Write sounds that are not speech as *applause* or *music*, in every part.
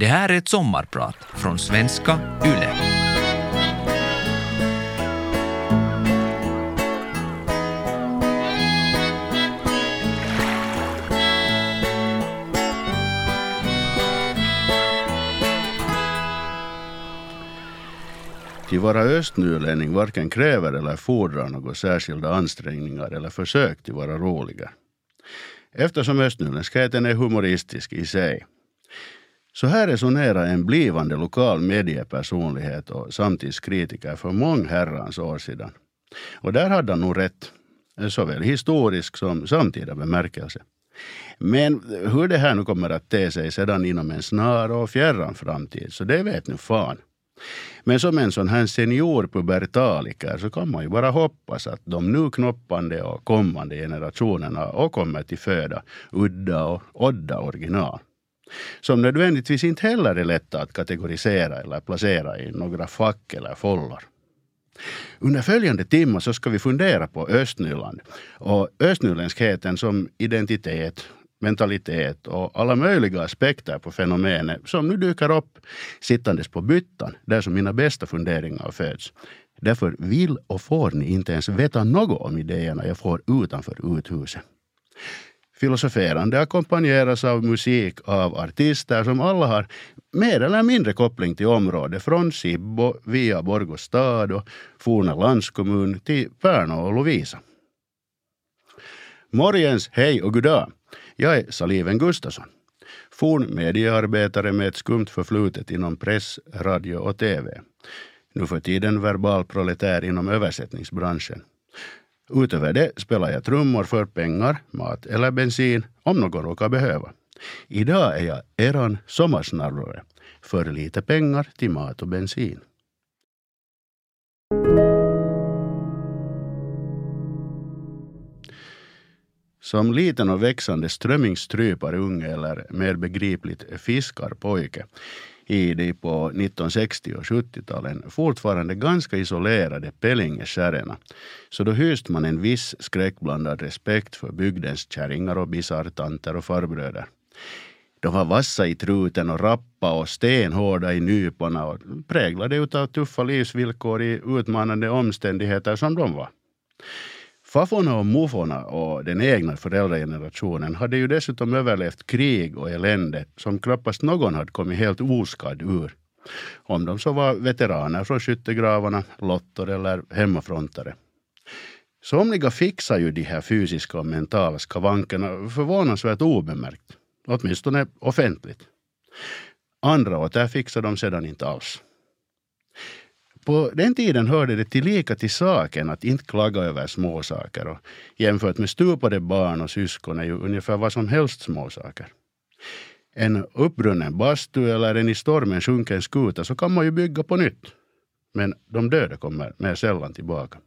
Det här är ett sommarprat från svenska YLE. Till vara östnylänning varken kräver eller fordrar några särskilda ansträngningar eller försök till vara roliga. Eftersom östnyländskheten är humoristisk i sig. Så här resonerar en blivande lokal mediepersonlighet och samtidskritiker för många herrans år sedan. Och där hade han nog rätt, eh, såväl historisk som samtida bemärkelse. Men hur det här nu kommer att te sig sedan inom en snar och fjärran framtid, så det vet nu fan. Men som en sån här senior pubertaliker så kan man ju bara hoppas att de nu knoppande och kommande generationerna och kommer till föda udda och odda original. Som nödvändigtvis inte heller är lätta att kategorisera eller placera i några fack eller follor. Under följande timmar så ska vi fundera på Östnyland och östnyländskheten som identitet, mentalitet och alla möjliga aspekter på fenomenet som nu dyker upp sittandes på byttan, där som mina bästa funderingar föds. Därför vill och får ni inte ens veta något om idéerna jag får utanför uthuset. Filosoferande ackompanjeras av musik av artister som alla har mer eller mindre koppling till området från Sibbo via Borgostad och forna landskommun till Pärnu och Lovisa. Morgens, hej och goddag. Jag är Saliven Gustafsson. Forn mediearbetare med ett skumt förflutet inom press, radio och tv. Nu för tiden verbal proletär inom översättningsbranschen. Utöver det spelar jag trummor för pengar, mat eller bensin om någon råkar behöva. Idag är jag eran sommarsnarrare för lite pengar till mat och bensin. Som liten och växande strömmingsstryparunge eller mer begripligt fiskarpojke i de på 1960 och 70-talen fortfarande ganska isolerade Pellingeskärerna. Så då hyste man en viss skräckblandad respekt för bygdens kärringar och bisarrtanter och farbröder. De var vassa i truten och rappa och stenhårda i nyporna och präglade utav tuffa livsvillkor i utmanande omständigheter som de var. Fafforna och mufforna och den egna föräldragenerationen hade ju dessutom överlevt krig och elände som knappast någon hade kommit helt oskadd ur. Om de så var veteraner från skyttegravarna, lottor eller hemmafrontare. Somliga fixar ju de här fysiska och mentala skavankerna förvånansvärt obemärkt, åtminstone offentligt. Andra åter fixar de sedan inte alls. På den tiden hörde det tillika till saken att inte klaga över småsaker och jämfört med stupade barn och syskon är ju ungefär vad som helst småsaker. En uppbrunnen bastu eller en i stormen sjunken skuta så kan man ju bygga på nytt. Men de döda kommer mer sällan tillbaka.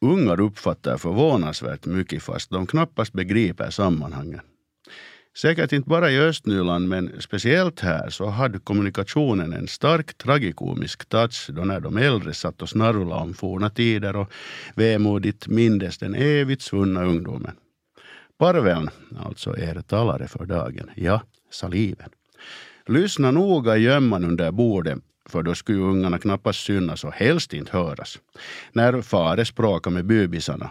Ungar uppfattar förvånansvärt mycket fast de knappast begriper sammanhangen. Säkert inte bara i Östnyland, men speciellt här så hade kommunikationen en stark tragikomisk touch då när de äldre satt och snarvlade om forna tider och vemodigt mindes den evigt svunna ungdomen. Parveln, alltså er talare för dagen, ja, saliven. Lyssna noga i gömman under bordet för då skulle ungarna knappast synas och helst inte höras. När fare språkade med bybisarna.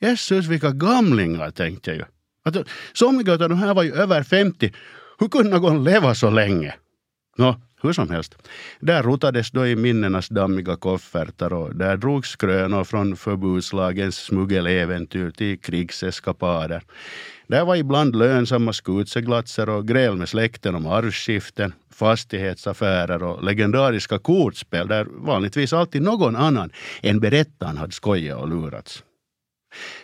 Jesus, vilka gamlingar, tänkte jag ju. Alltså, somliga av de här var ju över 50. Hur kunde någon leva så länge? Nå, hur som helst. Där rotades då i minnenas dammiga koffertar och där drogs krönor från förbudslagens smuggeläventyr till krigseskapader. Där var ibland lönsamma skutseglatser och gräl med släkten om arvsskiften, fastighetsaffärer och legendariska kortspel där vanligtvis alltid någon annan än berättaren hade skojat och lurats.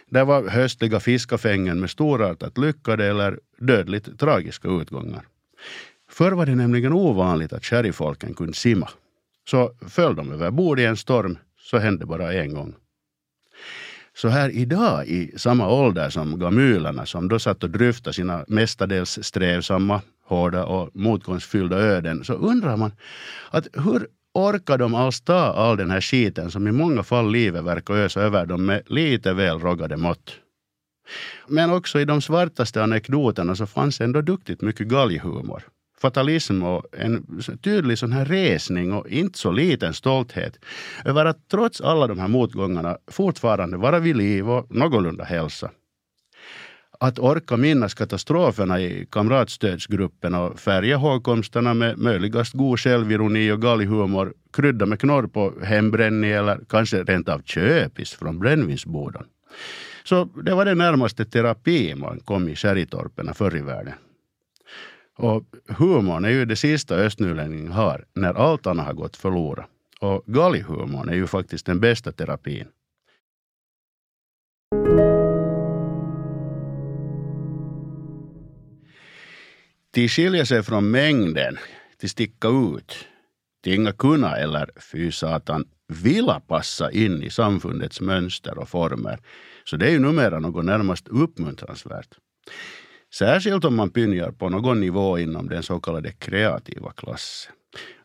Där var höstliga fiskafängen med storartat lyckade eller dödligt tragiska utgångar. Förr var det nämligen ovanligt att sherryfolken kunde simma. Så föll de över bord i en storm så hände bara en gång. Så här idag i samma ålder som gamylerna som då satt och dryftade sina mestadels strävsamma, hårda och motgångsfyllda öden så undrar man att hur orkar de alls ta all den här skiten som i många fall livet verkar ösa över dem med lite väl roggade mått. Men också i de svartaste anekdoterna så fanns ändå duktigt mycket galghumor. fatalism och en tydlig sån här resning och inte så liten stolthet över att trots alla de här motgångarna fortfarande vara vid liv och någorlunda hälsa. Att orka minnas katastroferna i kamratstödsgruppen och färga hågkomsterna med möjligast god självironi och galghumor, krydda med knorr på hembränning eller kanske rent av köpis från brännvinsboden. Så det var det närmaste terapi man kom i Kärritorpen förr i världen. Och humorn är ju det sista östnylänningen har när allt annat har gått förlorat. Och galghumorn är ju faktiskt den bästa terapin. Till skilja sig från mängden, till sticka ut, till inga kunna eller fy satan vilja passa in i samfundets mönster och former. Så det är ju numera något närmast uppmuntransvärt. Särskilt om man pynjar på någon nivå inom den så kallade kreativa klassen.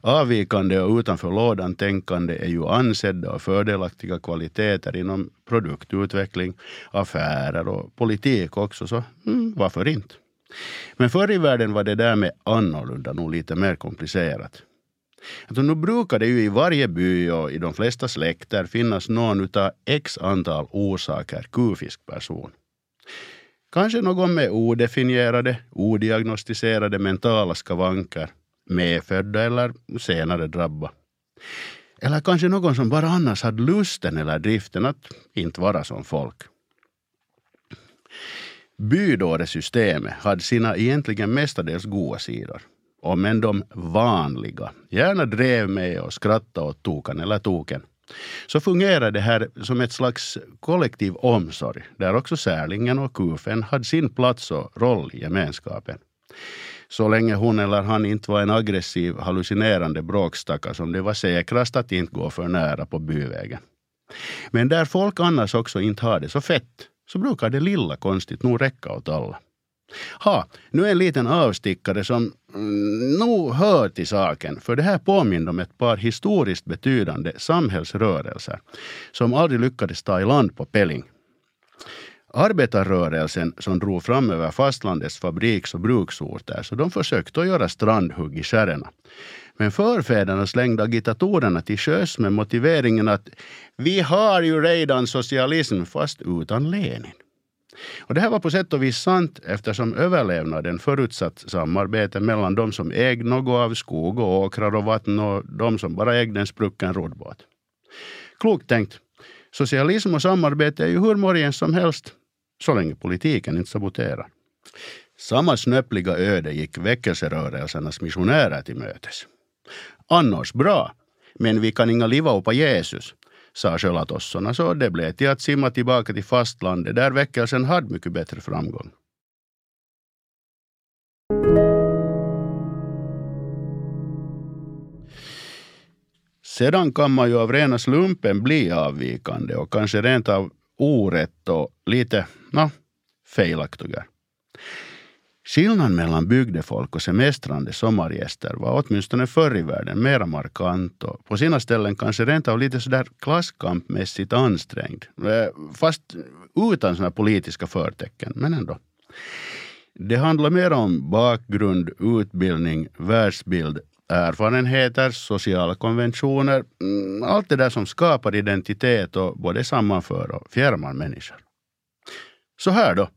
Avvikande och utanför lådan tänkande är ju ansedda och fördelaktiga kvaliteter inom produktutveckling, affärer och politik också, så mm, varför inte? Men förr i världen var det där med annorlunda nog lite mer komplicerat. Alltså, nu brukar det ju i varje by och i de flesta släkter finnas någon utav x antal orsaker kufisk person. Kanske någon med odefinierade, odiagnostiserade mentala skavanker, medfödda eller senare drabba. Eller kanske någon som bara annars hade lusten eller driften att inte vara som folk. Bydåresystemet hade sina egentligen mestadels goda sidor. Om än de vanliga gärna drev med och skrattade åt tokan eller token så fungerade det här som ett slags kollektiv omsorg där också särlingen och kufen hade sin plats och roll i gemenskapen. Så länge hon eller han inte var en aggressiv, hallucinerande bråkstacka som det var säkrast att inte gå för nära på byvägen. Men där folk annars också inte har det så fett så brukar det lilla konstigt nog räcka åt alla. Ha, nu en liten avstickare som mm, nog hör till saken, för det här påminner om ett par historiskt betydande samhällsrörelser som aldrig lyckades ta i land på Pelling. Arbetarrörelsen som drog fram över fastlandets fabriks och bruksorter, så de försökte att göra strandhugg i skärerna. Men förfäderna slängde agitatorerna till sjöss med motiveringen att vi har ju redan socialism fast utan Lenin. Och det här var på sätt och vis sant eftersom överlevnaden förutsatt samarbete mellan de som ägde något av skog och åkrar och vatten och de som bara ägde en sprucken roddbåt. Klokt tänkt. Socialism och samarbete är ju hur morgens som helst, så länge politiken inte saboterar. Samma snöpliga öde gick väckelserörelsernas missionärer till mötes. Annars bra, men vi kan inga liva på Jesus sa sjölatossorna, så det blev till att simma tillbaka till fastlandet där väckelsen hade mycket bättre framgång. Sedan kan man ju av rena slumpen bli avvikande och kanske rent av orätt och lite no, felaktiga. Skillnaden mellan bygdefolk och semestrande sommargäster var åtminstone förr i världen mera markant och på sina ställen kanske rent av lite sådär klasskampmässigt ansträngd. Eh, fast utan sådana politiska förtecken, men ändå. Det handlar mer om bakgrund, utbildning, världsbild, erfarenheter, sociala konventioner, mm, allt det där som skapar identitet och både sammanför och fjärmar människor. Så här då.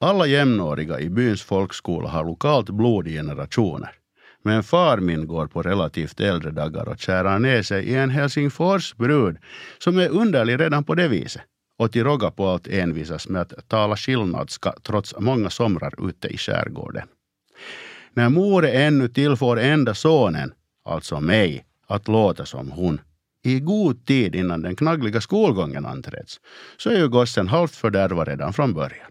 Alla jämnåriga i byns folkskola har lokalt blod i generationer. Men far min går på relativt äldre dagar och kärar ner sig i en Helsingforsbrud som är underlig redan på det viset och till råga på allt envisas med att tala skillnadska trots många somrar ute i skärgården. När mor ännu tillfår enda sonen, alltså mig, att låta som hon i god tid innan den knaggliga skolgången anträds, så är ju gossen halvt fördärvad redan från början.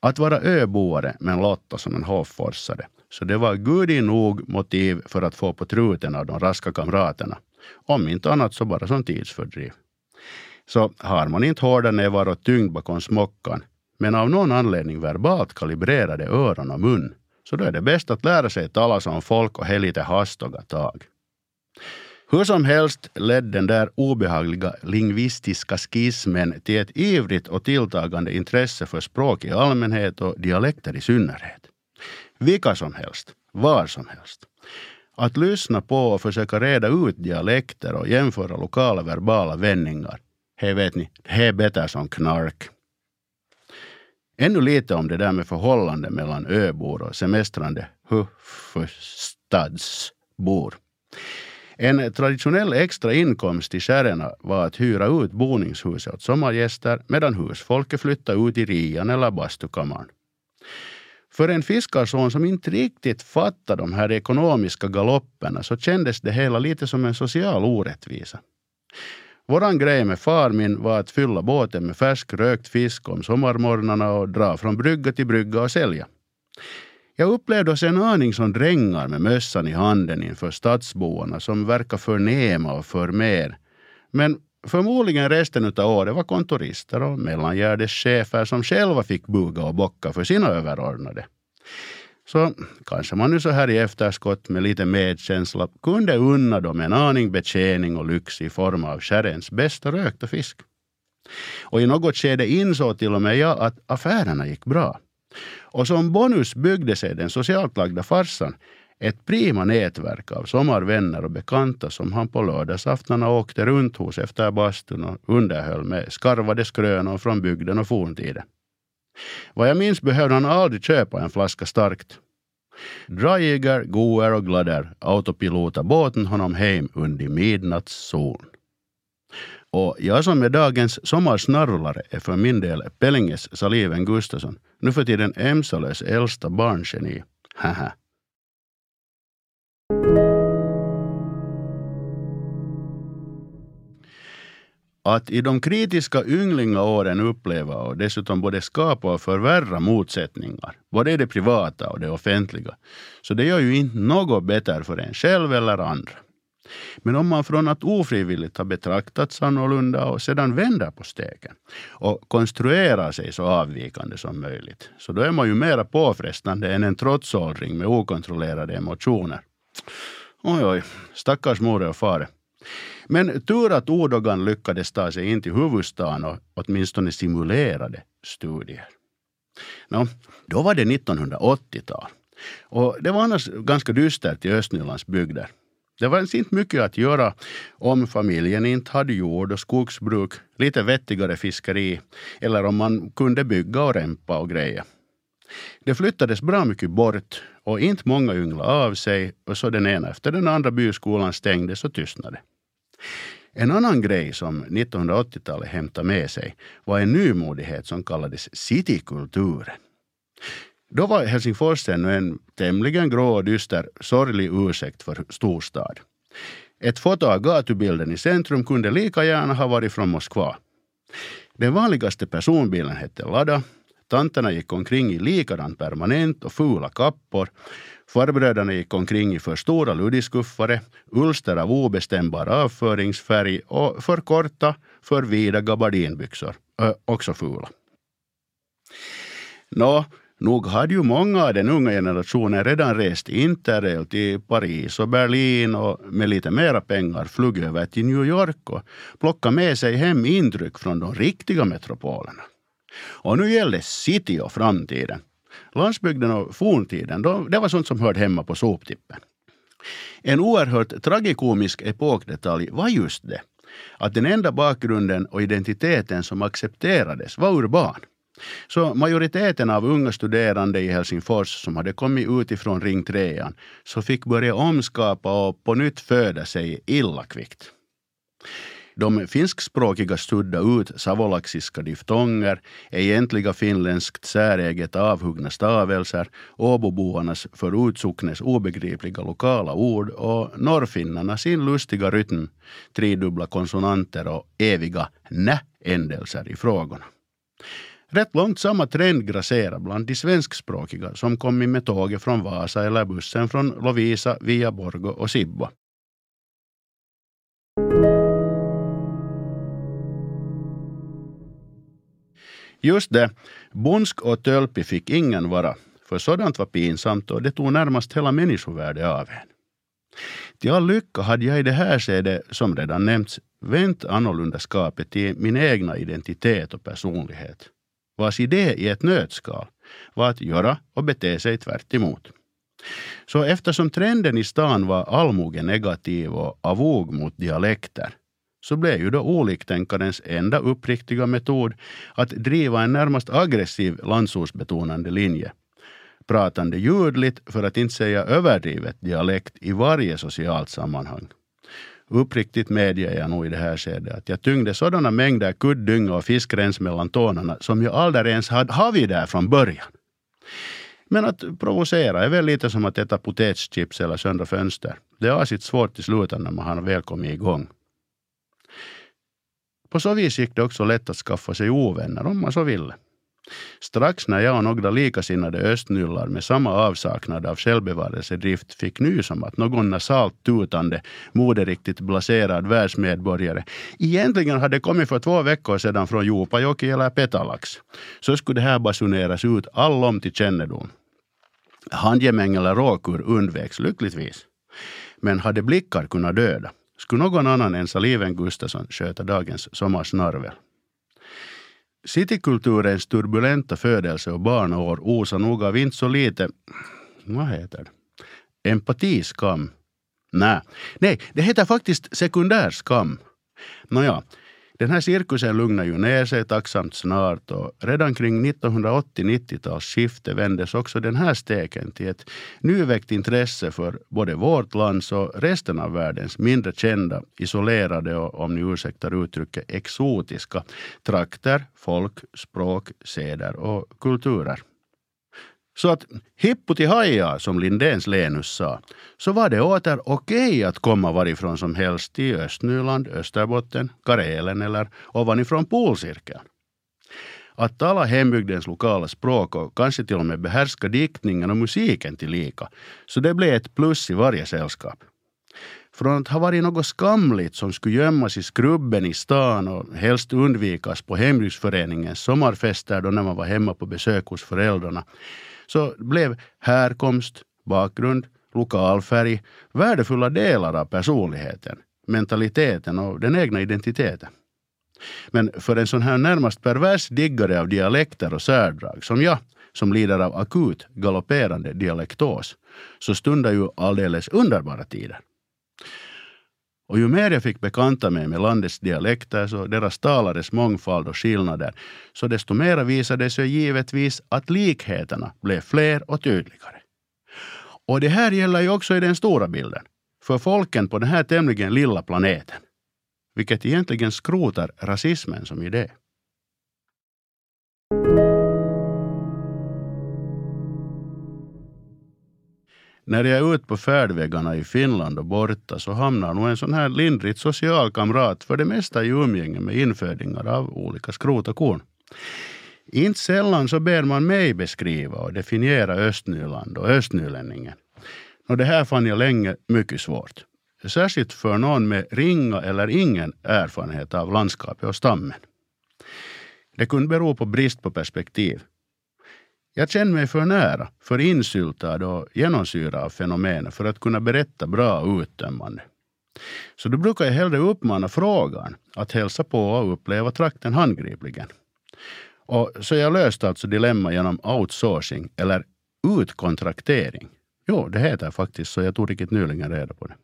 Att vara öboare men lotta som en hovforsare. Så det var gudi nog motiv för att få på truten av de raska kamraterna. Om inte annat så bara som tidsfördriv. Så har man inte hårda nävar och tyngd bakom smockan, men av någon anledning verbalt kalibrerade öron och mun, så då är det bäst att lära sig tala som folk och helite hastiga tag. Hur som helst ledde den där obehagliga lingvistiska skismen till ett ivrigt och tilltagande intresse för språk i allmänhet och dialekter i synnerhet. Vilka som helst, var som helst. Att lyssna på och försöka reda ut dialekter och jämföra lokala verbala vändningar, hej vet ni, det är bättre som knark. Ännu lite om det där med förhållandet mellan öbor och semestrande hufvudstadsbor. En traditionell extra inkomst i Kärrena var att hyra ut boningshuset åt sommargäster medan husfolket flyttade ut i rian eller bastukammaren. För en fiskarson som inte riktigt fattade de här ekonomiska galopperna så kändes det hela lite som en social orättvisa. Våran grej med far min var att fylla båten med färsk rökt fisk om sommarmorgnarna och dra från brygga till brygga och sälja. Jag upplevde oss en aning som drängar med mössan i handen inför stadsboarna som verkar förnäma och förmer. Men förmodligen resten av året var kontorister och mellangärdeschefer som själva fick buga och bocka för sina överordnade. Så kanske man nu så här i efterskott med lite medkänsla kunde unna dem en aning betjäning och lyx i form av skärens bästa rökta fisk. Och i något skede insåg till och med jag att affärerna gick bra. Och som bonus byggde sig den socialt lagda farsan ett prima nätverk av sommarvänner och bekanta som han på lördagsaftnarna åkte runt hos efter bastun och underhöll med skarvade skrönor från bygden och forntiden. Vad jag minns behövde han aldrig köpa en flaska starkt. Drajiger, goer och Glader autopilota båten honom hem under midnattssol. Och jag som är dagens sommarsnarrlare är för min del Pellinges Saliven Gustafsson, nu för tiden Emsalös äldsta barngeni. Haha. Att i de kritiska ynglingaåren uppleva och dessutom både skapa och förvärra motsättningar, både i det privata och det offentliga, så det gör ju inte något bättre för en själv eller andra. Men om man från att ofrivilligt ha betraktats annorlunda och sedan vänder på steken och konstruerar sig så avvikande som möjligt, så då är man ju mera påfrestande än en trotsåldring med okontrollerade emotioner. Oj, oj, stackars mor och far. Men tur att Ordogan lyckades ta sig in till huvudstaden och åtminstone simulerade studier. Nå, då var det 1980-tal. Och det var annars ganska dystert i Östnylands bygder. Det fanns inte mycket att göra om familjen inte hade jord och skogsbruk, lite vettigare fiskeri eller om man kunde bygga och rempa och greja. Det flyttades bra mycket bort och inte många ynglade av sig och så den ena efter den andra byskolan stängdes och tystnade. En annan grej som 1980-talet hämtade med sig var en nymodighet som kallades citykulturen. Då var Helsingfors ännu en tämligen grå och dyster, sorglig ursäkt för storstad. Ett foto av gatubilden i centrum kunde lika gärna ha varit från Moskva. Den vanligaste personbilen hette Lada. Tanterna gick omkring i likadant permanent och fula kappor. Farbröderna gick omkring i för stora luddiskuffare, ulster av obestämbar avföringsfärg och för korta, för vida gabardinbyxor, äh, också fula. Nå, nog hade ju många av den unga generationen redan rest interrail till Paris och Berlin och med lite mera pengar flugit över till New York och plockat med sig hem intryck från de riktiga metropolerna. Och nu gällde city och framtiden. Landsbygden och forntiden, då, det var sånt som hörde hemma på soptippen. En oerhört tragikomisk epokdetalj var just det, att den enda bakgrunden och identiteten som accepterades var urban. Så majoriteten av unga studerande i Helsingfors som hade kommit utifrån Ring 3 så fick börja omskapa och på nytt föda sig illa kvickt. De finskspråkiga sudda ut savolaxiska diftonger, egentliga finländskt säreget avhuggna stavelser, Åboboarnas för utsocknes obegripliga lokala ord och norrfinnarna sin lustiga rytm, tridubbla konsonanter och eviga nä-ändelser i frågorna. Rätt långt samma trend grasserar bland de svenskspråkiga som kommit med tåget från Vasa eller bussen från Lovisa via Borgo och Sibbo. Just det, bondsk och tölpig fick ingen vara, för sådant var pinsamt och det tog närmast hela människovärdet av en. Till all lycka hade jag i det här skedet, som redan nämnts, vänt annorlundaskapet till min egna identitet och personlighet, vars idé i ett nötskal var att göra och bete sig tvärt emot. Så eftersom trenden i stan var allmogen negativ och avog mot dialekter så blev ju då oliktänkarens enda uppriktiga metod att driva en närmast aggressiv landsortsbetonande linje. Pratande ljudligt, för att inte säga överdrivet, dialekt i varje socialt sammanhang. Uppriktigt medger jag nog i det här skedet att jag tyngde sådana mängder kuddynga och fiskrens mellan tårna som jag aldrig ens hade haft där från början. Men att provocera är väl lite som att äta potatischips eller söndra fönster. Det har sitt svårt i slutändan när man har väl kommit igång. På så vis gick det också lätt att skaffa sig ovänner om man så ville. Strax när jag och några likasinnade östnyllar med samma avsaknad av självbevarelsedrift fick nys om att någon nasalt tutande, moderiktigt blaserad världsmedborgare egentligen hade kommit för två veckor sedan från Jopajoki eller Petalax, så skulle det här basuneras ut allom till kännedom. Handgemäng eller råkur undveks lyckligtvis. Men hade blickar kunnat döda skulle någon annan än Saliven Gustafsson sköta dagens sommarsnarvel. Citykulturens turbulenta födelse och barnår osar nog av inte så lite, vad heter det, empatiskam. Nej, nej, det heter faktiskt sekundärskam. Nåja, den här cirkusen lugnar ju ner sig tacksamt snart och redan kring 1980-90-talsskiftet vändes också den här steken till ett nyväckt intresse för både vårt lands och resten av världens mindre kända, isolerade och, om ni ursäktar uttrycket, exotiska trakter, folk, språk, seder och kulturer. Så att hippo till haja, som Lindéns Lenus sa, så var det åter okej att komma varifrån som helst i Östnyland, Österbotten, Karelen eller ovanifrån polcirkeln. Att tala hembygdens lokala språk och kanske till och med behärska diktningen och musiken tillika, så det blev ett plus i varje sällskap. Från att ha varit något skamligt som skulle gömmas i skrubben i stan och helst undvikas på hembygdsföreningens sommarfester då när man var hemma på besök hos föräldrarna, så blev härkomst, bakgrund, lokal färg värdefulla delar av personligheten, mentaliteten och den egna identiteten. Men för en sån här närmast pervers diggare av dialekter och särdrag som jag, som lider av akut galopperande dialektos, så stundar ju alldeles underbara tider. Och ju mer jag fick bekanta mig med landets dialekter och deras talares mångfald och skillnader, så desto mer visade det sig givetvis att likheterna blev fler och tydligare. Och det här gäller ju också i den stora bilden, för folken på den här tämligen lilla planeten, vilket egentligen skrotar rasismen som idé. När jag är ute på färdvägarna i Finland och borta så hamnar nog en sån här lindrigt social kamrat för det mesta i umgänge med infödingar av olika skrot och korn. Inte sällan så ber man mig beskriva och definiera Östnyland och östnylänningen. Och det här fann jag länge mycket svårt. Särskilt för någon med ringa eller ingen erfarenhet av landskapet och stammen. Det kunde bero på brist på perspektiv jag känner mig för nära, för insyltad och genomsyrad av fenomenet för att kunna berätta bra och uttömmande. Så då brukar jag hellre uppmana frågan att hälsa på och uppleva trakten handgripligen. Och så jag löste alltså dilemma genom outsourcing eller utkontraktering. Jo, det heter faktiskt så. Jag tog riktigt nyligen reda på det.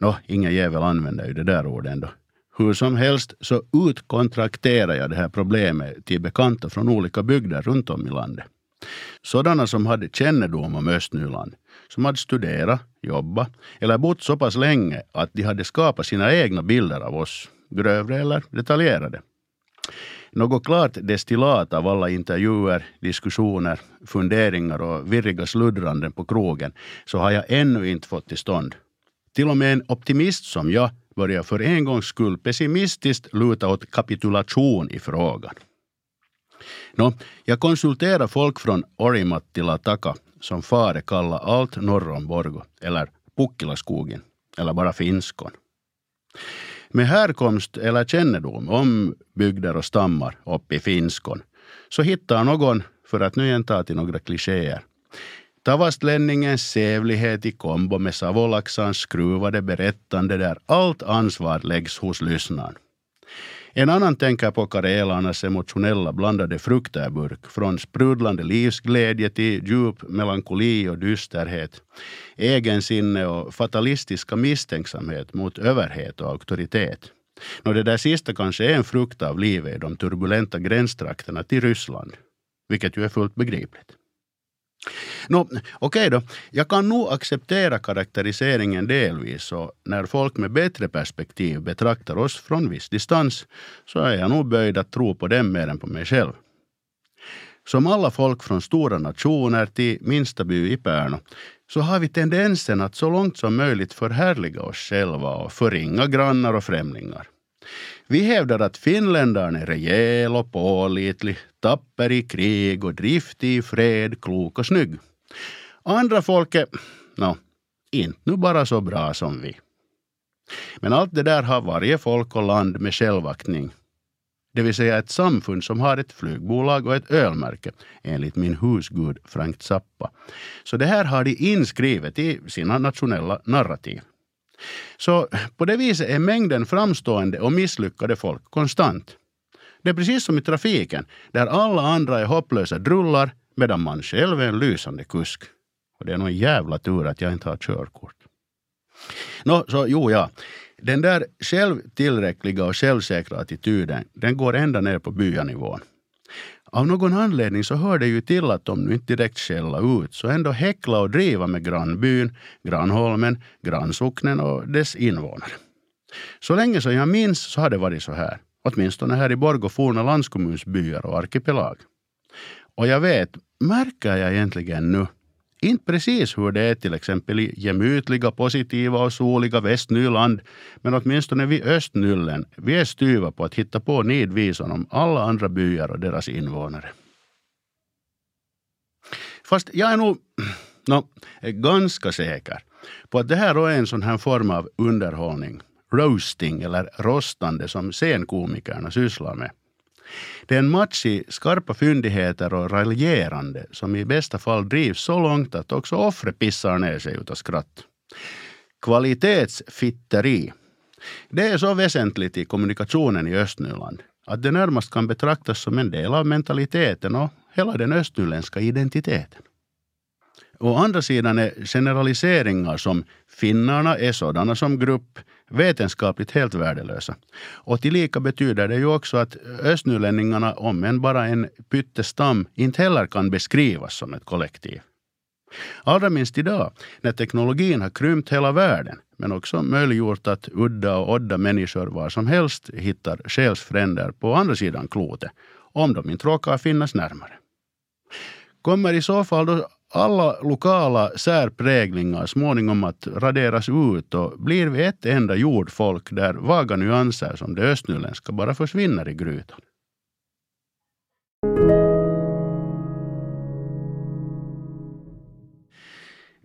Nå, ingen jävel använder ju det där ordet ändå. Hur som helst så utkontrakterade jag det här problemet till bekanta från olika bygder runt om i landet. Sådana som hade kännedom om Östnyland, som hade studerat, jobbat eller bott så pass länge att de hade skapat sina egna bilder av oss, grövre eller detaljerade. Något klart destillat av alla intervjuer, diskussioner, funderingar och virriga sluddranden på krogen så har jag ännu inte fått till stånd. Till och med en optimist som jag börjar för en gångs skull pessimistiskt luta åt kapitulation i frågan. Nå, jag konsulterar folk från Orimattilataka som fare kallar allt norr om Borgo, eller Pukkilaskogen, eller bara Finskon. Med härkomst eller kännedom om bygder och stammar uppe i Finskon så hittar någon, för att nu igen ta till några klichéer, Tavastlänningens sävlighet i kombo med Savolaxans skruvade berättande där allt ansvar läggs hos lyssnaren. En annan tänker på karelarnas emotionella blandade frukterburk från sprudlande livsglädje till djup melankoli och dysterhet, egensinne och fatalistiska misstänksamhet mot överhet och auktoritet. Nå det där sista kanske är en frukt av livet i de turbulenta gränstrakterna till Ryssland, vilket ju är fullt begripligt. No, okej okay då. Jag kan nog acceptera karaktäriseringen delvis och när folk med bättre perspektiv betraktar oss från viss distans så är jag nog böjd att tro på dem mer än på mig själv. Som alla folk från stora nationer till minsta by i Pärnu så har vi tendensen att så långt som möjligt förhärliga oss själva och förringa grannar och främlingar. Vi hävdar att finländaren är rejäl och pålitlig, tapper i krig och driftig i fred, klok och snygg. Andra folk är, no, inte nu bara så bra som vi. Men allt det där har varje folk och land med självaktning. Det vill säga ett samfund som har ett flygbolag och ett ölmärke, enligt min husgud Frank Zappa. Så det här har de inskrivet i sina nationella narrativ. Så på det viset är mängden framstående och misslyckade folk konstant. Det är precis som i trafiken, där alla andra är hopplösa drullar medan man själv är en lysande kusk. Och det är nog en jävla tur att jag inte har körkort. Nå, så jo ja. Den där självtillräckliga och självsäkra attityden, den går ända ner på byanivån. Av någon anledning så hör det ju till att de nu inte direkt skälla ut, så ändå häckla och driva med grannbyn, grannholmen, grannsocknen och dess invånare. Så länge som jag minns så har det varit så här. Åtminstone här i Borgå forna landskommunsbyar och arkipelag. Och jag vet, märker jag egentligen nu inte precis hur det är till exempel i gemytliga, positiva och soliga Västnyland, men åtminstone vid Östnyllen, vi är styva på att hitta på nidvisan om alla andra byar och deras invånare. Fast jag är nog *clears throat* no, ganska säker på att det här är en sån här form av underhållning, roasting eller rostande som scenkomikerna sysslar med. Det är en match i skarpa fyndigheter och raljerande som i bästa fall drivs så långt att också offret pissar ner sig utav skratt. Kvalitetsfitteri. Det är så väsentligt i kommunikationen i Östnyland att det närmast kan betraktas som en del av mentaliteten och hela den östnyländska identiteten. Å andra sidan är generaliseringar som finnarna är sådana som grupp vetenskapligt helt värdelösa. Och tillika betyder det ju också att östnylänningarna, om än bara en pyttestam, inte heller kan beskrivas som ett kollektiv. Allra minst idag, när teknologin har krympt hela världen, men också möjliggjort att udda och odda människor var som helst hittar själsfränder på andra sidan klotet, om de inte råkar finnas närmare. Kommer i så fall då alla lokala särpräglingar småningom att raderas ut och blir vi ett enda jordfolk där vaga nyanser som det östnyländska bara försvinner i grytan.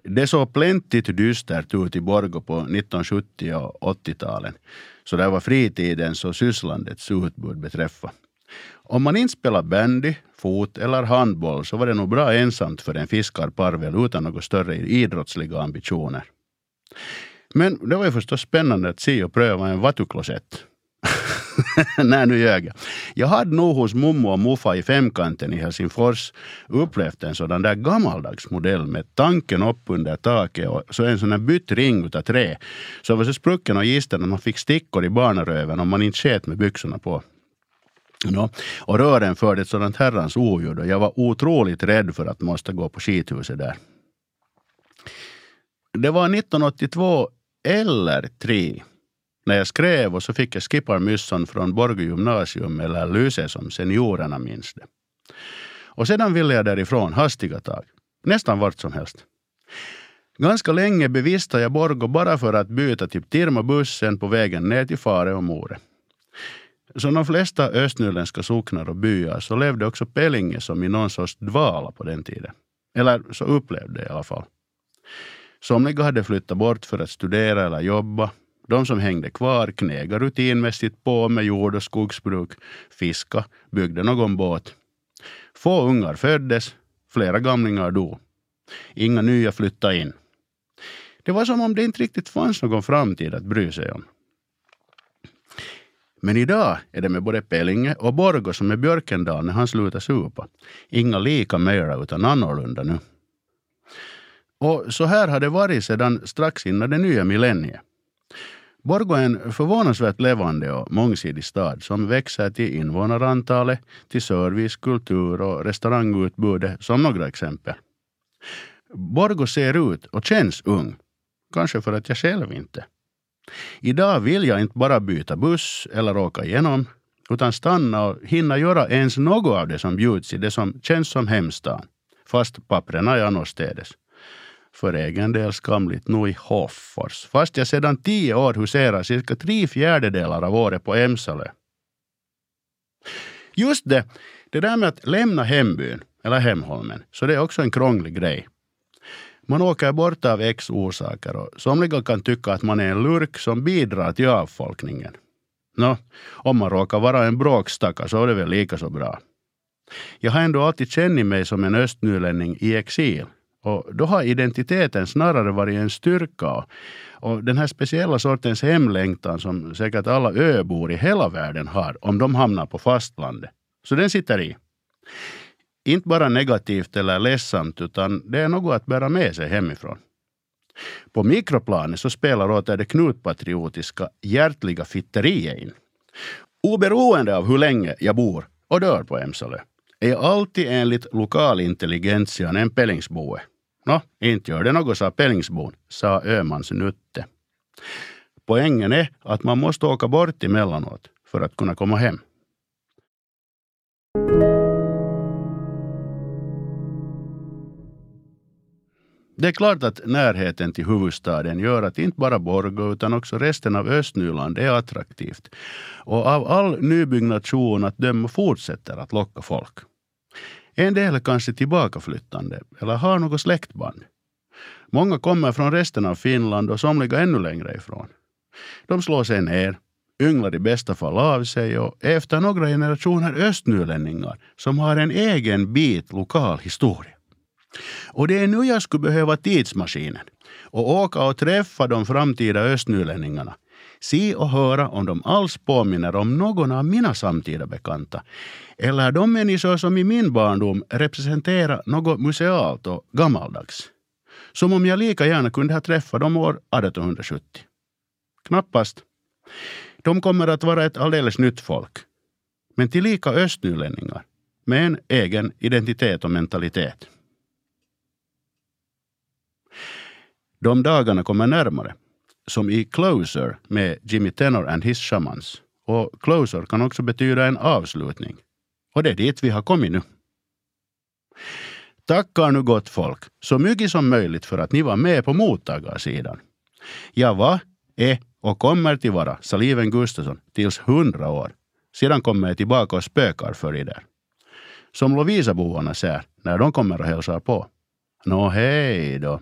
Det såg plentigt dystert ut i Borgå på 1970 och 80-talen. Så där var fritidens och sysslandets utbud beträffar. Om man inte spelar bandy, fot eller handboll så var det nog bra ensamt för en fiskarparvel utan några större idrottsliga ambitioner. Men det var ju förstås spännande att se och pröva en vattuklosett. *laughs* Nej, nu ljög jag. Jag hade nog hos mommo och muffa i Femkanten i Helsingfors upplevt en sådan där gammaldags modell med tanken upp under taket och så en sån där bytt ring utav trä. Så var så sprucken och gisten att man fick stickor i barnaröven om man inte sket med byxorna på. No, och rören förde ett sådant herrans oljud och jag var otroligt rädd för att måste gå på skithuset där. Det var 1982 eller 3 när jag skrev och så fick jag skipparmyssan från Borgå gymnasium eller Lyse som seniorerna minns det. Och sedan ville jag därifrån hastiga tag. Nästan vart som helst. Ganska länge bevistade jag Borgå bara för att byta typ till Tirmabussen på vägen ner till Fare och More. Som de flesta östnyländska socknar och byar så levde också Pellinge som i någon sorts dvala på den tiden. Eller så upplevde det i alla fall. Somliga hade flyttat bort för att studera eller jobba. De som hängde kvar knegade rutinmässigt på med jord och skogsbruk, fiska, byggde någon båt. Få ungar föddes, flera gamlingar dog. Inga nya flyttade in. Det var som om det inte riktigt fanns någon framtid att bry sig om. Men idag är det med både Pellinge och Borgo som med Björkendal när han slutar supa. Inga lika mera utan annorlunda nu. Och så här har det varit sedan strax innan det nya millenniet. Borgå är en förvånansvärt levande och mångsidig stad som växer till invånarantalet, till service, kultur och restaurangutbudet som några exempel. Borgå ser ut och känns ung. Kanske för att jag själv inte. Idag vill jag inte bara byta buss eller åka igenom utan stanna och hinna göra ens något av det som bjuds i det som känns som hemstaden. Fast pappren är annorstädes för egen del skamligt nog i Hoffors, fast jag sedan tio år huserar cirka tre fjärdedelar av året på Emsalö. Just det, det där med att lämna hembyn, eller hemholmen, så det är också en krånglig grej. Man åker bort av x orsaker och somliga kan tycka att man är en lurk som bidrar till avfolkningen. Nå, om man råkar vara en bråkstacka så är det väl lika så bra. Jag har ändå alltid känt mig som en östnylänning i exil och då har identiteten snarare varit en styrka. Och den här speciella sortens hemlängtan som säkert alla öbor i hela världen har om de hamnar på fastlandet. Så den sitter i. Inte bara negativt eller ledsamt utan det är något att bära med sig hemifrån. På mikroplanet så spelar åter det knutpatriotiska hjärtliga fitteriet in. Oberoende av hur länge jag bor och dör på Emsalö är alltid enligt lokalintelligentian en pellingsboe. Nå, inte gör det något, sa pellingsbon, sa Ömans Nutte. Poängen är att man måste åka bort emellanåt för att kunna komma hem. Det är klart att närheten till huvudstaden gör att inte bara Borgå utan också resten av Östnyland är attraktivt. Och av all nybyggnation att döma fortsätter att locka folk. En del är kanske tillbakaflyttande eller har något släktband. Många kommer från resten av Finland och somliga ännu längre ifrån. De slår sig ner, ynglar i bästa fall av sig och efter några generationer östnylänningar som har en egen bit lokal historia. Och det är nu jag skulle behöva tidsmaskinen och åka och träffa de framtida östnylänningarna se och höra om de alls påminner om någon av mina samtida bekanta. Eller de människor som i min barndom representerar något musealt och gammaldags. Som om jag lika gärna kunde ha träffat dem år 1870. Knappast. De kommer att vara ett alldeles nytt folk. Men tillika östnylänningar med en egen identitet och mentalitet. De dagarna kommer närmare som i Closer med Jimmy Tenor and his shamans. Och Closer kan också betyda en avslutning. Och det är dit vi har kommit nu. Tackar nu gott folk så mycket som möjligt för att ni var med på mottagarsidan. Jag var, är och kommer till vara Saliven Gustafsson tills hundra år. Sedan kommer jag tillbaka och spökar för er där. Som Lovisaboarna säger när de kommer och hälsar på. Nå hej då.